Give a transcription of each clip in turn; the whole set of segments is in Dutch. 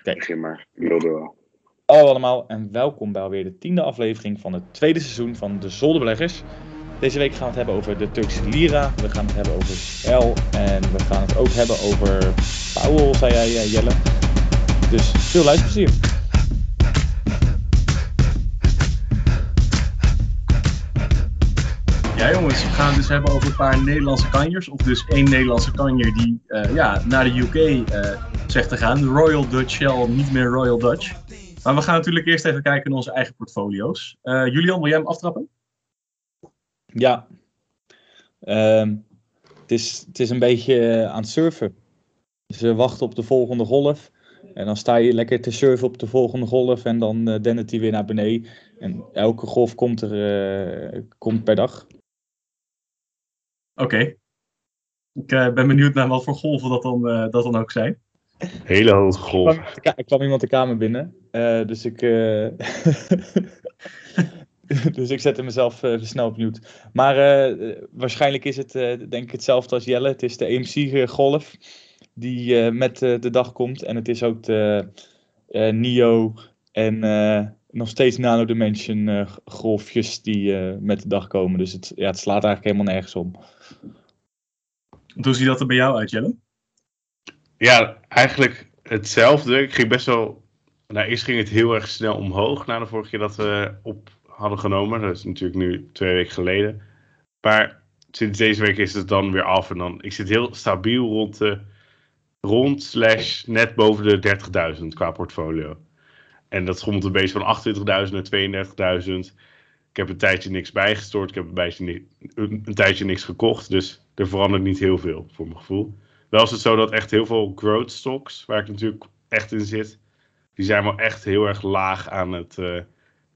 Oké. Begin maar, wilde wel. Hallo allemaal en welkom bij alweer de tiende aflevering van het tweede seizoen van de Zolderbeleggers. Deze week gaan we het hebben over de Turkse lira, we gaan het hebben over Shell en we gaan het ook hebben over Powell, zei jij eh, Jelle. Dus veel luisterplezier. Ja jongens, we gaan het dus hebben over een paar Nederlandse kanjers. Of dus één Nederlandse kanjer die eh, ja, naar de UK eh, zegt te gaan. Royal Dutch Shell, niet meer Royal Dutch. Maar we gaan natuurlijk eerst even kijken naar onze eigen portfolio's. Eh Julian, wil jij hem aftrappen? Ja, Ehm, het, is, het is een beetje aan het surfen. Dus we wachten op de volgende golf. En dan sta je lekker te surfen op de volgende golf en dan dendert hij weer naar beneden. En elke golf komt er komt per dag. Oké. Ik eh, ben benieuwd naar wat voor golven dat dan, eh, dat dan ook zijn. Hele hoge Er golf. kwam, er ka- kwam iemand de kamer binnen, eh, dus ik. eh, dus ik zette mezelf eh, snel op mute. Maar waarschijnlijk is het eh, denk ik hetzelfde als Jelle. Het is de EMC-golf die eh, met de dag komt. En het is ook de eh, NIO en eh, nog steeds Nano Dimension eh, golfjes die eh, met de dag komen. Dus het, ja, het slaat eigenlijk helemaal nergens om. Hoe ziet dat er bij jou uit, Jelle? Ja, eigenlijk hetzelfde. Ik ging best wel. Nou, eerst ging het heel erg snel omhoog na de vorige keer dat we op hadden genomen. Dat is natuurlijk nu twee weken geleden. Maar sinds deze week is het dan weer af. En dan, ik zit heel stabiel rond de. Rond slash net boven de 30.000 qua portfolio. En dat schommelt een beetje van 28.000 naar 32.000. Ik heb een tijdje niks bijgestort. Ik heb een, ni- een, tijdje niks gekocht. Dus er verandert niet heel veel voor mijn gevoel. Wel is het zo dat echt heel veel growth stocks, waar ik natuurlijk echt in zit, die zijn wel echt heel erg laag aan het eh,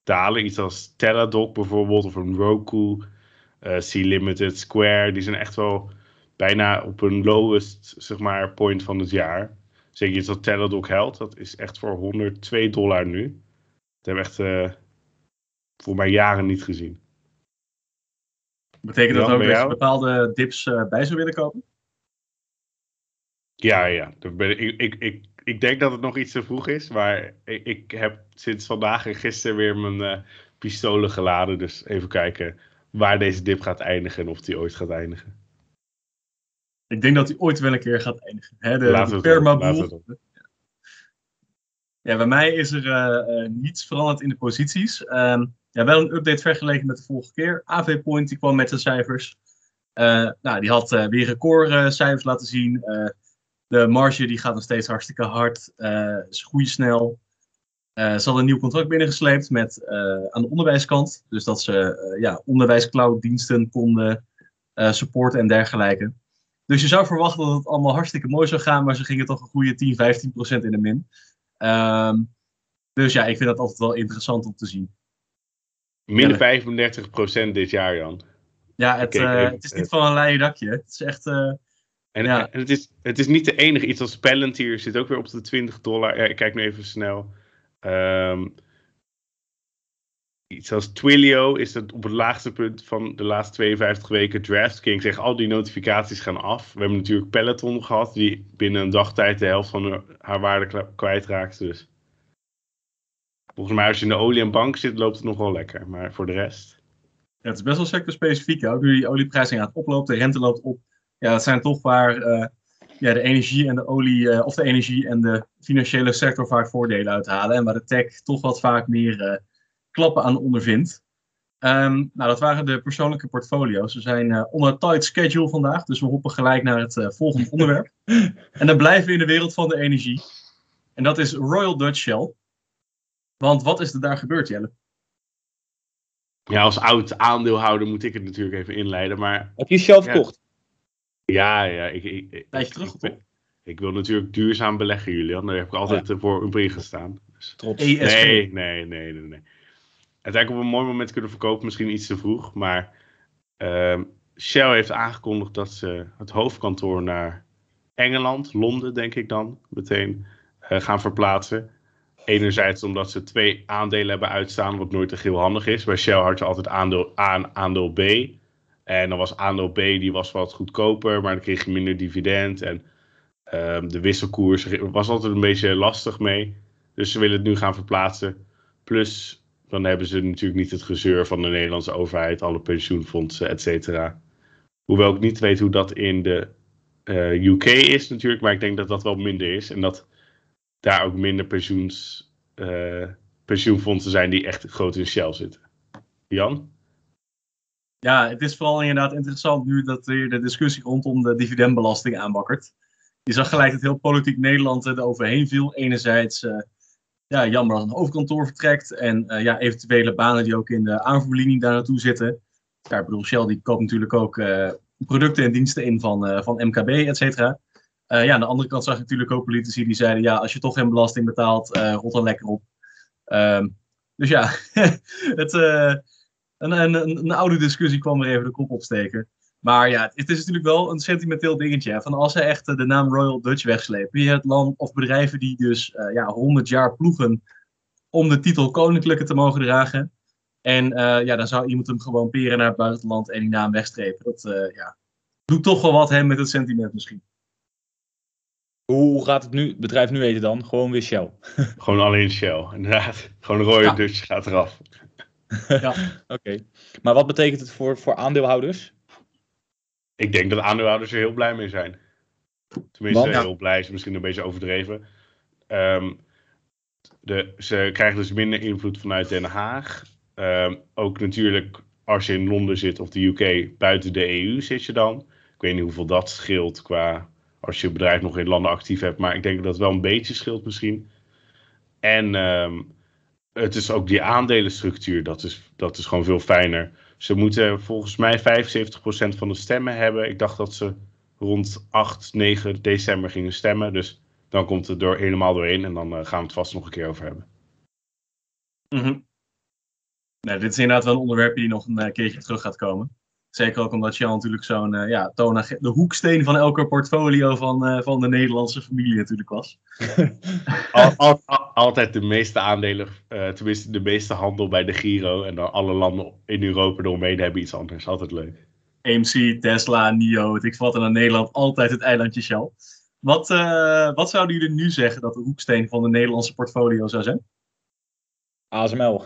dalen. Iets als Teladoc bijvoorbeeld, of een Roku, eh C-Limited, Square, die zijn echt wel bijna op een lowest, zeg maar, point van het jaar. Zeker iets als Teladoc Health, dat is echt voor 102 dollar nu. Dat hebben echt eh, voor mij jaren niet gezien. Betekent dat ook dat je bepaalde dips eh, bij zou willen kopen? Ja, ja. Ik, ik, ik, ik denk dat het nog iets te vroeg is, maar ik, ik heb sinds vandaag en gisteren weer mijn eh, pistolen geladen. Dus even kijken waar deze dip gaat eindigen en of die ooit gaat eindigen. Ik denk dat hij ooit wel een keer gaat eindigen. Hè, de, permaboel. het Ja, bij mij is er eh, niets veranderd in de posities. Ehm, ja, wel een update vergeleken met de vorige keer. AV Point die kwam met zijn cijfers. Eh, nou, die had eh, weer recordcijfers laten zien. Eh, de marge die gaat nog steeds hartstikke hard. ze groeien snel. Ze hadden een nieuw contract binnengesleept met, aan de onderwijskant. Dus dat ze ja, onderwijsclouddiensten konden supporten en dergelijke. Dus je zou verwachten dat het allemaal hartstikke mooi zou gaan, maar ze gingen toch een goede 10, 15 procent in de min. Ehm, dus ja, ik vind dat altijd wel interessant om te zien. Min Ja, 35% dit jaar, Jan. Ja, het, eh, even, het is niet van een leien dakje. Het is echt. eh, En, Ja. en het, is, het is niet de enige. Iets als Palantir zit ook weer op de 20 dollar. Ja, ik kijk nu even snel. Ehm, iets als Twilio is het op het laagste punt van de laatste 52 weken. DraftKings zegt al die notificaties gaan af. We hebben natuurlijk Peloton gehad, die binnen een dagtijd de helft van haar- waarde kwijtraakt. Dus volgens mij als je in de olie en bank zit, loopt het nog wel lekker. Maar voor de rest... ja, het is best wel sectorspecifiek. hè. Ook nu die olieprijs aan het oplopen, de rente loopt op. Ja, dat zijn toch waar eh, ja, de energie en de olie, eh, of de energie en de financiële sector vaak voordelen uithalen. En waar de tech toch wat vaak meer eh, klappen aan ondervindt. Ehm, nou, dat waren de persoonlijke portfolio's. We zijn eh, onder een tight schedule vandaag, dus we hoppen gelijk naar het volgende onderwerp. En dan blijven we in de wereld van de energie. En dat is Royal Dutch Shell. Want wat is er daar gebeurd, Jelle? Ja, als oud aandeelhouder moet ik het natuurlijk even inleiden. Maar Heb je Shell verkocht? ja, ja ik, ik, ik, Tijdje ik- terug, ik, wil natuurlijk duurzaam beleggen, Julian. Daar heb ik altijd eh, voor een brief gestaan. Dus. Trots. ESG. Nee, nee, nee, nee, nee. Uiteindelijk op een mooi moment kunnen verkopen, misschien iets te vroeg. Maar ehm, Shell heeft aangekondigd dat ze het hoofdkantoor naar Engeland, Londen denk ik dan, meteen eh, gaan verplaatsen. Enerzijds omdat ze twee aandelen hebben uitstaan, wat nooit echt heel handig is. Bij Shell had je altijd aandeel A en aandeel B. En dan was aandeel B die was wat goedkoper, maar dan kreeg je minder dividend. En Ehm, de wisselkoers was altijd een beetje lastig mee. Dus ze willen het nu gaan verplaatsen. Plus, dan hebben ze natuurlijk niet het gezeur van de Nederlandse overheid, alle pensioenfondsen, et cetera. Hoewel ik niet weet hoe dat in de uh, UK is natuurlijk, maar ik denk dat dat wel minder is. En dat daar ook minder pensioens, uh, pensioenfondsen zijn die echt groot in Shell zitten. Jan? Ja, het is vooral inderdaad interessant nu dat weer de discussie rondom de dividendbelasting aanbakkert. Je zag gelijk dat heel politiek Nederland er overheen viel. Enerzijds, uh, ja, jammer dat een hoofdkantoor vertrekt. En uh, ja, eventuele banen die ook in de aanvoerlinie daar naartoe zitten. Ik bedoel, Shell die koopt natuurlijk ook producten en diensten in van, van MKB, et cetera. Ja, aan de andere kant zag ik natuurlijk ook politici die zeiden, ja, als je toch geen belasting betaalt, rot dan lekker op. Um, dus ja, het, een, een, een, oude discussie kwam er even de kop opsteken. Maar ja, het is natuurlijk wel een sentimenteel dingetje. Van als ze echt de naam Royal Dutch wegslepen. Je het land of bedrijven die dus uh, ja, 100 jaar ploegen om de titel koninklijke te mogen dragen. En uh, ja, dan zou iemand hem gewoon peren naar het buitenland en die naam wegstrepen. Dat uh, ja, doet toch wel wat hem met het sentiment misschien. Hoe gaat het nu, bedrijf nu eten dan? Gewoon weer Shell? Gewoon alleen Shell, inderdaad. Gewoon Royal ja. Dutch gaat eraf. ja, oké. Okay. Maar wat betekent het voor, voor aandeelhouders? Ik denk dat aandeelhouders er heel blij mee zijn. Tenminste, heel blij is misschien een beetje overdreven. Um, de, ze krijgen dus minder invloed vanuit Den Haag. Um, ook natuurlijk als je in Londen zit of de UK, buiten de EU zit je dan. Ik weet niet hoeveel dat scheelt qua als je bedrijf nog in landen actief hebt. Maar ik denk dat het wel een beetje scheelt misschien. En um, het is ook die aandelenstructuur, dat is, dat is gewoon veel fijner. Ze moeten volgens mij 75% van de stemmen hebben. Ik dacht dat ze rond 8, 9 december gingen stemmen. Dus dan komt het door, helemaal doorheen en dan uh, gaan we het vast nog een keer over hebben. Nou, dit is inderdaad wel een onderwerp die nog een uh, keertje terug gaat komen. Zeker ook omdat Jan natuurlijk zo'n uh, ja, de hoeksteen van elke portfolio van, van de Nederlandse familie natuurlijk was. al, al, al, altijd de meeste aandelen, uh, tenminste de meeste handel bij de Giro. En dan alle landen in Europa eromheen hebben iets anders. Altijd leuk. AMC, Tesla, NIO, ik vat naar Nederland altijd het eilandje Shell. Wat, uh, wat zouden jullie nu zeggen dat de hoeksteen van de Nederlandse portfolio zou zijn? ASML.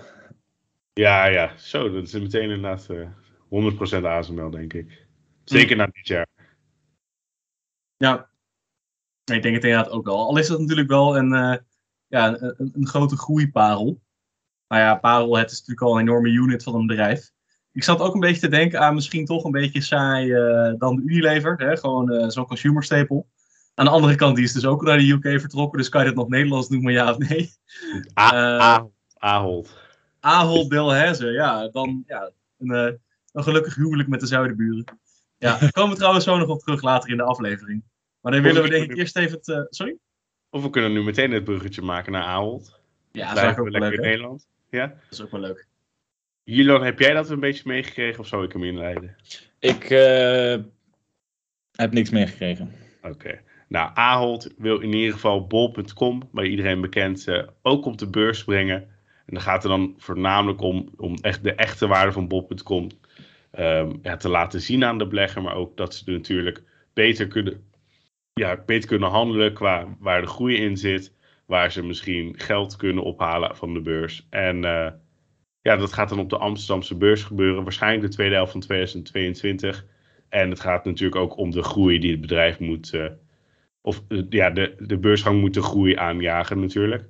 Ja, ja, zo. Dat is meteen inderdaad uh, 100% ASML, denk ik. Zeker hm. na dit jaar. Ja, ik denk het inderdaad ook wel. Al is het natuurlijk wel een, uh, ja, een, een, grote groeiparel. Nou ja, Parel, het is natuurlijk al een enorme unit van een bedrijf. Ik zat ook een beetje te denken aan misschien toch een beetje saai uh, dan de Unilever. Hè? Gewoon uh, zo'n consumer staple. Aan de andere kant, die is dus ook naar de UK vertrokken. Dus kan je dat nog Nederlands noemen, ja of nee? Ahold. Ahold Delhaize, ja. Dan ja, een, een gelukkig huwelijk met de zuidenburen. Ja, daar komen we trouwens zo nog op terug later in de aflevering. Maar dan willen we denk ik eerst even het... Uh, sorry? Of we kunnen nu meteen het bruggetje maken naar Ahold. Ja, dat is ook we lekker leuk, in Nederland. Ja? Dat is ook wel leuk. Jilon, heb jij dat een beetje meegekregen of zou ik hem inleiden? Ik uh, heb niks meegekregen. Oké. Okay. Nou, Ahold wil in ieder geval bol.com, waar iedereen bekend, uh, ook op de beurs brengen. En dan gaat het dan voornamelijk om, om echt de echte waarde van bol.com ja, te laten zien aan de belegger. Maar ook dat ze natuurlijk beter kunnen ja, beter kunnen handelen qua waar de groei in zit. Waar ze misschien geld kunnen ophalen van de beurs. En uh, ja, dat gaat dan op de Amsterdamse beurs gebeuren. Waarschijnlijk de tweede helft van 2022. En het gaat natuurlijk ook om de groei die het bedrijf moet. Uh, of uh, ja, de, de beursgang moet de groei aanjagen natuurlijk.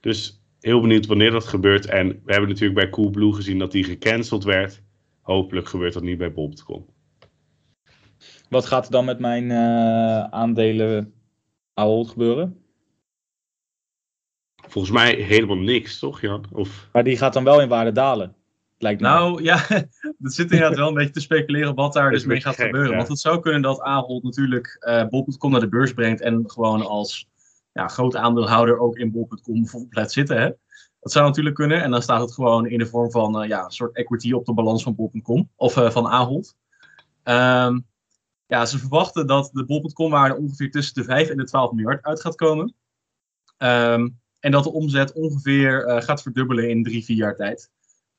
Dus heel benieuwd wanneer dat gebeurt. En we hebben natuurlijk bij Coolblue gezien dat die gecanceld werd. Hopelijk gebeurt dat niet bij Bob.com. Wat gaat er dan met mijn uh, aandelen Ahold gebeuren? Volgens mij helemaal niks, toch Jan? Of... Maar die gaat dan wel in waarde dalen. Lijkt me. Nou ja, dat zit inderdaad wel een beetje te speculeren op wat daar dus mee gaat gek, gebeuren. Ja. Want het zou kunnen dat Ahold natuurlijk uh, Bol.com naar de beurs brengt en gewoon als ja, groot aandeelhouder ook in Bol.com bijvoorbeeld laat zitten. Hè? Dat zou natuurlijk kunnen. En dan staat het gewoon in de vorm van uh, ja, een soort equity op de balans van Bol.com of uh, van Ahold. Um, ja, ze verwachten dat de bol.com-waarde ongeveer tussen de 5 en de 12 miljard uit gaat komen. Um, en dat de omzet ongeveer uh, gaat verdubbelen in drie, vier jaar tijd.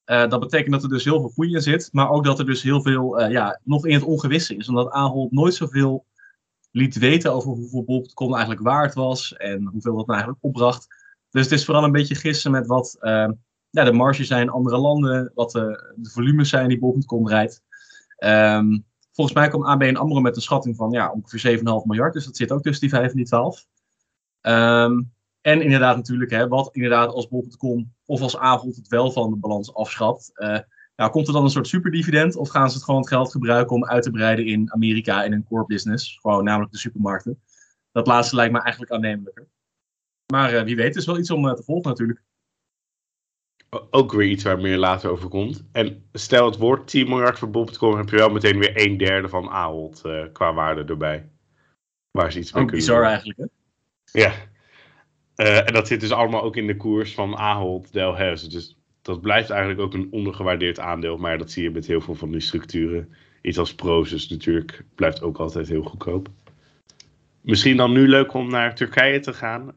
Dat betekent dat er dus heel veel groei in zit, maar ook dat er dus heel veel ja, nog in het ongewisse is. Omdat Ahold nooit zoveel liet weten over hoeveel bol.com eigenlijk waard was en hoeveel dat nou eigenlijk opbracht. Dus het is vooral een beetje gissen met wat uh, ja, de marges zijn in andere landen, wat de, de volumes zijn die bol.com rijdt. Um, volgens mij komt ABN AMRO met een schatting van ja, ongeveer 7,5 miljard, dus dat zit ook tussen die 5 en die 12. Um, en inderdaad natuurlijk, hè, wat inderdaad als bol.com of als Ahold het wel van de balans afschaft. Uh, nou, komt er dan een soort superdividend of gaan ze het gewoon het geld gebruiken om uit te breiden in Amerika in een core business? Gewoon namelijk de supermarkten. Dat laatste lijkt me eigenlijk aannemelijker. Maar uh, wie weet is wel iets om uh, te volgen natuurlijk. Ook weer iets waar meer later over komt. En stel het woord 10 miljard voor bol.com, heb je wel meteen weer een derde van Ahold uh, qua waarde erbij. Waar ze iets mee ook kunnen bizar doen. eigenlijk hè? Ja. en dat zit dus allemaal ook in de koers van Ahold Delhaize. Dus dat blijft eigenlijk ook een ondergewaardeerd aandeel. Maar dat zie je met heel veel van die structuren. Iets als Prozus natuurlijk blijft ook altijd heel goedkoop. Misschien dan nu leuk om naar Turkije te gaan.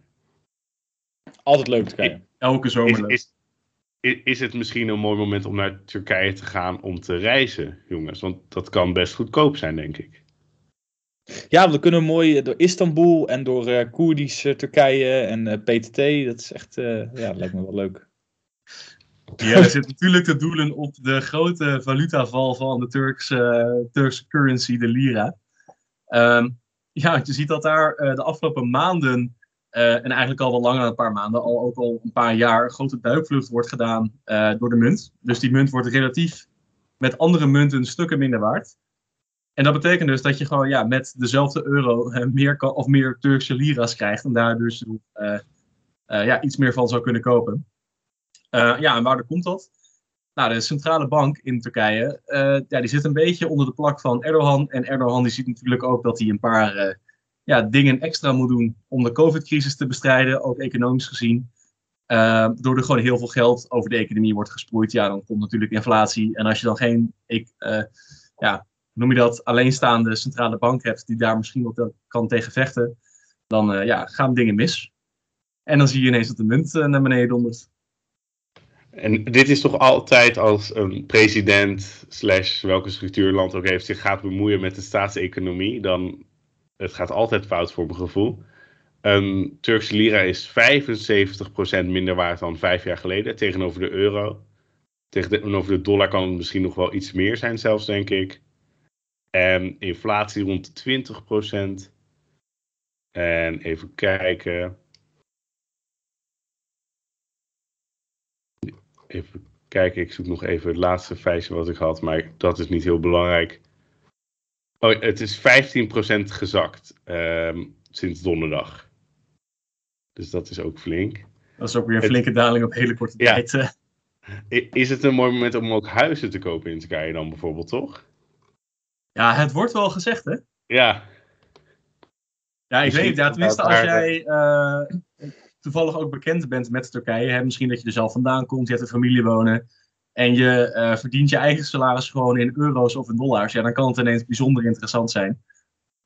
Altijd leuk Turkije. Elke zomer is, is, is, het misschien een mooi moment om naar Turkije te gaan om te reizen, jongens? Want dat kan best goedkoop zijn, denk ik. Ja, we kunnen mooi door Istanbul en door uh, Koerdisch uh, Turkije en uh, PTT. Dat is echt, ja, dat lijkt me wel leuk. Ja, er zit natuurlijk te doelen op de grote valutaval van de Turkse, Turkse currency, de lira. Um, ja, je ziet dat daar uh, de afgelopen maanden, uh, en eigenlijk al wel langer dan een paar maanden, al ook al een paar jaar, een grote duikvlucht wordt gedaan uh, door de munt. Dus die munt wordt relatief met andere munten stukken minder waard. En dat betekent dus dat je gewoon ja, met dezelfde euro meer, kan, of meer Turkse lira's krijgt en daar dus ja, iets meer van zou kunnen kopen. Ja, en waar komt dat? Nou, de centrale bank in Turkije, ja, die zit een beetje onder de plak van Erdogan. En Erdogan die ziet natuurlijk ook dat hij een paar ja, dingen extra moet doen om de COVID-crisis te bestrijden, ook economisch gezien. door er gewoon heel veel geld over de economie wordt gesproeid, ja, dan komt natuurlijk inflatie. En als je dan geen, ik, ja, noem je dat, alleenstaande centrale bank hebt die daar misschien wat kan tegen vechten, dan ja, gaan dingen mis. En dan zie je ineens dat de munt naar beneden dondert. En dit is toch altijd als een president, slash welke structuur land ook heeft, zich gaat bemoeien met de staatseconomie, dan het gaat altijd fout voor mijn gevoel. Een Turkse lira is 75% minder waard dan vijf jaar geleden tegenover de euro. Tegenover de dollar kan het misschien nog wel iets meer zijn, zelfs denk ik. En inflatie rond de 20%. En even kijken. Even kijken, ik zoek nog even het laatste feitje wat ik had, maar dat is niet heel belangrijk. Oh, het is 15% gezakt um, sinds donderdag. Dus dat is ook flink. Dat is ook weer een flinke daling op hele korte ja. tijd. Is het een mooi moment om ook huizen te kopen in Turkije dan bijvoorbeeld, toch? Ja, het wordt wel gezegd, hè? Ja. Ja, ik weet niet. Ja, tenminste, als jij uh, toevallig ook bekend bent met Turkije, hè, misschien dat je er zelf vandaan komt, je hebt een familie wonen en je uh, verdient je eigen salaris gewoon in euro's of in dollars, ja, dan kan het ineens bijzonder interessant zijn.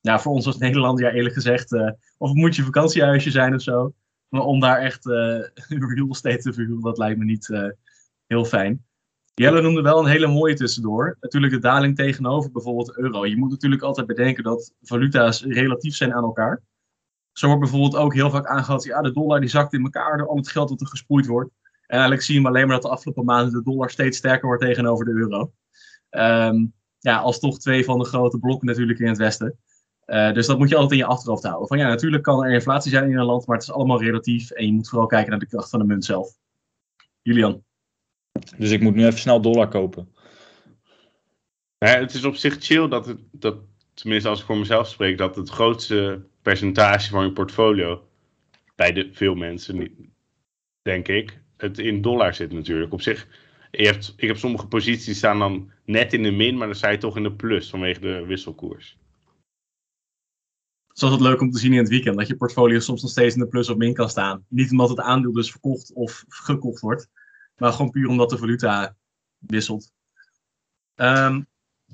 Ja, voor ons als Nederland, ja, eerlijk gezegd, uh, of het moet je vakantiehuisje zijn of zo, maar om daar echt uh, real estate te verhuren, dat lijkt me niet heel fijn. Jelle noemde wel een hele mooie tussendoor. Natuurlijk de daling tegenover bijvoorbeeld euro. Je moet natuurlijk altijd bedenken dat valuta's relatief zijn aan elkaar. Zo wordt bijvoorbeeld ook heel vaak aangehaald, ja, de dollar die zakt in elkaar door al het geld dat er gesproeid wordt. En eigenlijk zien we alleen maar dat de afgelopen maanden de dollar steeds sterker wordt tegenover de euro. Um, ja, als toch twee van de grote blokken natuurlijk in het Westen. Uh, dus dat moet je altijd in je achterhoofd houden. Van ja, natuurlijk kan er inflatie zijn in een land, maar het is allemaal relatief. En je moet vooral kijken naar de kracht van de munt zelf. Julian. Dus ik moet nu even snel dollar kopen. Ja, het is op zich chill dat, het, dat, tenminste als ik voor mezelf spreek, dat het grootste percentage van je portfolio, bij de, veel mensen, denk ik, het in dollar zit natuurlijk. Op zich, je hebt, ik heb sommige posities staan dan net in de min, maar dan sta je toch in de plus vanwege de wisselkoers. Zoals het leuk om te zien in het weekend, dat je portfolio soms nog steeds in de plus of min kan staan. Niet omdat het aandeel dus verkocht of gekocht wordt, maar gewoon puur omdat de valuta wisselt. Um,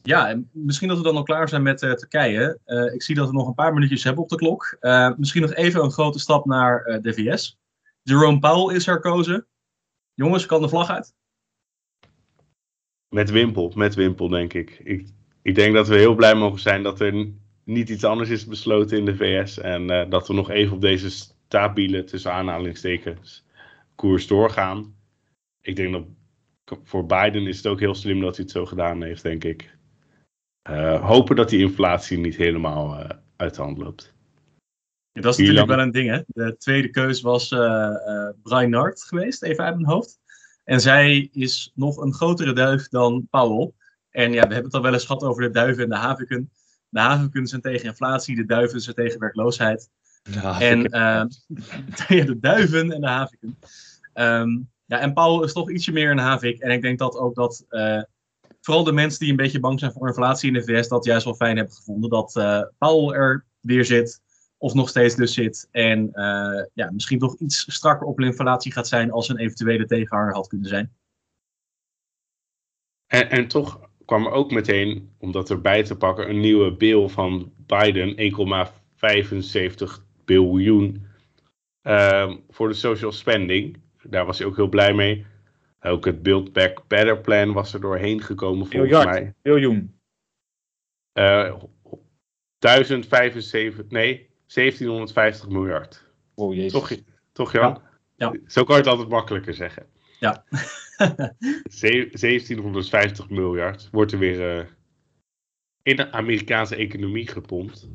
ja, misschien dat we dan al klaar zijn met uh, Turkije. Uh, ik zie dat we nog een paar minuutjes hebben op de klok. Uh, misschien nog even een grote stap naar de VS. Jerome Powell is herkozen. Jongens, kan de vlag uit? Met Wimpel, met Wimpel denk ik. ik. Ik denk dat we heel blij mogen zijn dat er niet iets anders is besloten in de VS. En eh, dat we nog even op deze stabiele, tussen aanhalingstekens, koers doorgaan. Ik denk dat voor Biden is het ook heel slim dat hij het zo gedaan heeft, denk ik. Uh, hopen dat die inflatie niet helemaal uh, uit de hand loopt. Dat is natuurlijk wel een ding, hè? De tweede keus was uh, Brian Nart geweest, even uit mijn hoofd. En zij is nog een grotere duif dan Powell. En ja, we hebben het al wel eens gehad over de duiven en de haviken. De haviken zijn tegen inflatie, de duiven zijn tegen werkloosheid. En ja, de duiven en de haviken. Um, ja, en Paul is toch ietsje meer een havik. En ik denk dat ook dat uh, vooral de mensen die een beetje bang zijn voor inflatie in de VS, dat juist wel fijn hebben gevonden. Dat uh, Paul er weer zit, of nog steeds dus zit. En uh, ja, misschien toch iets strakker op de inflatie gaat zijn als een eventuele tegenhanger had kunnen zijn. En, en toch kwam er ook meteen, om dat erbij te pakken, een nieuwe bill van Biden, 1,75 biljoen voor de social spending daar was hij ook heel blij mee. Ook het Build Back Better plan was er doorheen gekomen volgens Miljard, mij. Biljoen. Uh, 1075, nee, 1750 miljard. Oh jezus. Toch, toch Jan? Ja. ja. Zo kan je het altijd makkelijker zeggen. Ja. 1750 miljard wordt er weer uh, in de Amerikaanse economie gepompt.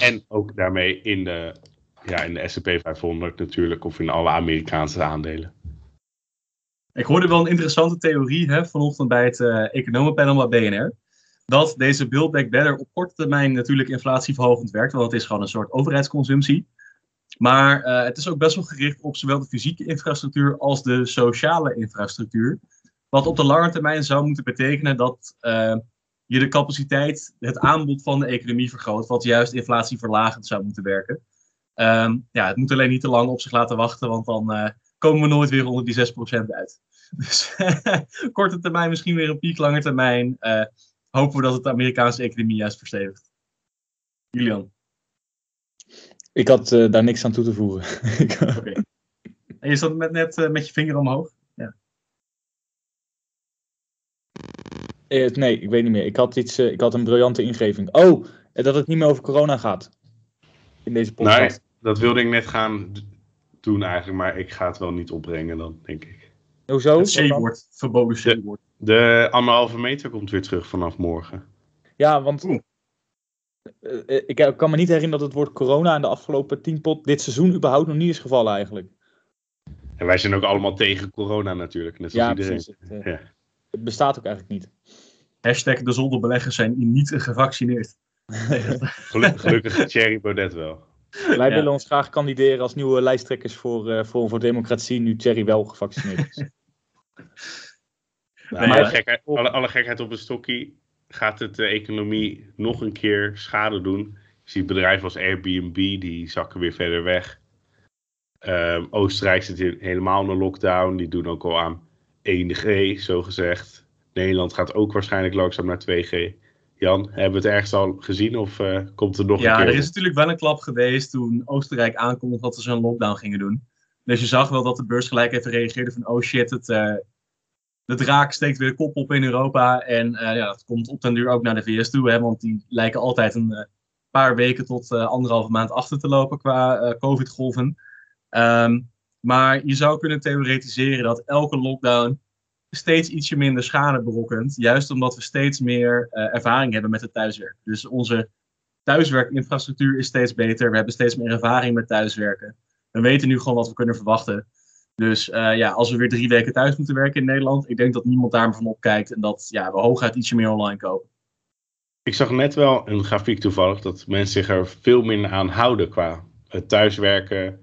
En ook daarmee in de ja, in de S&P 500 natuurlijk, of in alle Amerikaanse aandelen. Ik hoorde wel een interessante theorie hè, vanochtend bij het uh, economenpanel bij BNR. Dat deze Build Back Better op korte termijn natuurlijk inflatieverhogend werkt, want het is gewoon een soort overheidsconsumptie. Maar uh, het is ook best wel gericht op zowel de fysieke infrastructuur als de sociale infrastructuur. Wat op de lange termijn zou moeten betekenen dat uh, je de capaciteit, het aanbod van de economie vergroot, wat juist inflatieverlagend zou moeten werken. Um, ja, het moet alleen niet te lang op zich laten wachten, want dan uh, komen we nooit weer onder die 6% uit. Dus korte termijn misschien weer een piek, lange termijn hopen we dat het de Amerikaanse economie juist verstevigt. Julian? Ik had uh, daar niks aan toe te voegen. Oké. Okay. En je zat met, net met je vinger omhoog? Ja. nee, ik weet niet meer. Ik had, iets, ik had een briljante ingeving. Oh, dat het niet meer over corona gaat. In deze podcast. Nee, dat wilde ik net gaan doen eigenlijk, maar ik ga het wel niet opbrengen dan, denk ik. Hoezo? Het C-woord, verboden C-woord. De, de anderhalve meter komt weer terug vanaf morgen. Ja, want Oeh. ik kan me niet herinneren dat het woord corona in de afgelopen tien pot dit seizoen überhaupt nog niet is gevallen eigenlijk. En wij zijn ook allemaal tegen corona natuurlijk, net zoals ja, iedereen. Precies. Het, uh, ja. het bestaat ook eigenlijk niet. Hashtag de zonderbeleggers zijn niet gevaccineerd. Gelukkig, gelukkig Thierry Baudet wel. Wij ja. willen ons graag kandideren als nieuwe lijsttrekkers voor, uh, voor, voor Democratie, nu Thierry wel gevaccineerd is. nee, alle, gekheid, alle, alle, gekheid op een stokje gaat het de economie nog een keer schade doen. Je ziet bedrijven als Airbnb, die zakken weer verder weg. Um, Oostenrijk zit helemaal in een lockdown, die doen ook al aan 1G, zo gezegd. Nederland gaat ook waarschijnlijk langzaam naar 2G. Jan, hebben we het ergens al gezien of uh, komt er nog ja, een keer? Ja, er is natuurlijk wel een klap geweest toen Oostenrijk aankondigde dat ze zo'n lockdown gingen doen. Dus je zag wel dat de beurs gelijk even reageerde van oh shit, het, uh, de draak steekt weer de kop op in Europa. En uh, ja, dat komt op den duur ook naar de VS toe, hè, want die lijken altijd een paar weken tot anderhalve maand achter te lopen qua covid-golven. Um, maar je zou kunnen theoretiseren dat elke lockdown steeds ietsje minder schade berokkent. Juist omdat we steeds meer ervaring hebben met het thuiswerk. Dus onze thuiswerkinfrastructuur is steeds beter. We hebben steeds meer ervaring met thuiswerken. We weten nu gewoon wat we kunnen verwachten. Dus uh, ja, als we weer drie weken thuis moeten werken in Nederland, ik denk dat niemand daar van opkijkt en dat ja, we hooguit ietsje meer online kopen. Ik zag net wel een grafiek toevallig dat mensen zich er veel minder aan houden qua het thuiswerken,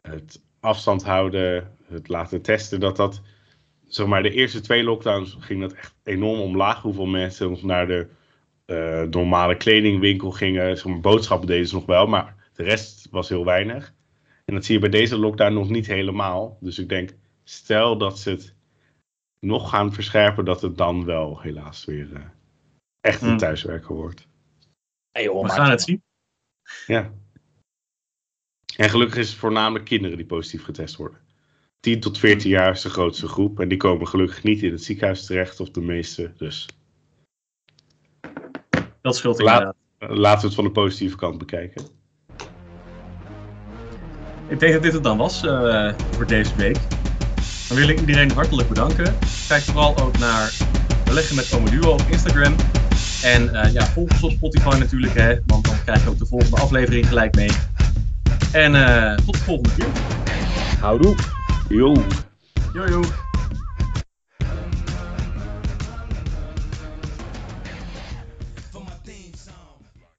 het afstand houden, het laten testen, dat dat zeg maar, de eerste twee lockdowns ging dat echt enorm omlaag. Hoeveel mensen naar de uh, normale kledingwinkel gingen. Zeg boodschappen deden ze nog wel, maar de rest was heel weinig. En dat zie je bij deze lockdown nog niet helemaal. Dus ik denk, stel dat ze het nog gaan verscherpen, dat het dan wel helaas weer uh, echt een hmm. thuiswerken wordt. Hey joh, We gaan het zien. Ja. En gelukkig is het voornamelijk kinderen die positief getest worden. 10 tot 14 jaar is de grootste groep. En die komen gelukkig niet in het ziekenhuis terecht, of de meeste. Dus. Dat scheelt inderdaad. laten we het van de positieve kant bekijken. Ik denk dat dit het dan was uh, voor deze week. Dan wil ik iedereen hartelijk bedanken. Kijk vooral ook naar Beleggen met Omoduo op Instagram. En uh, ja, volg ons op Spotify natuurlijk, hè, want dan krijg je ook de volgende aflevering gelijk mee. En uh, tot de volgende keer. Houdoe. Yo. Yo, yo.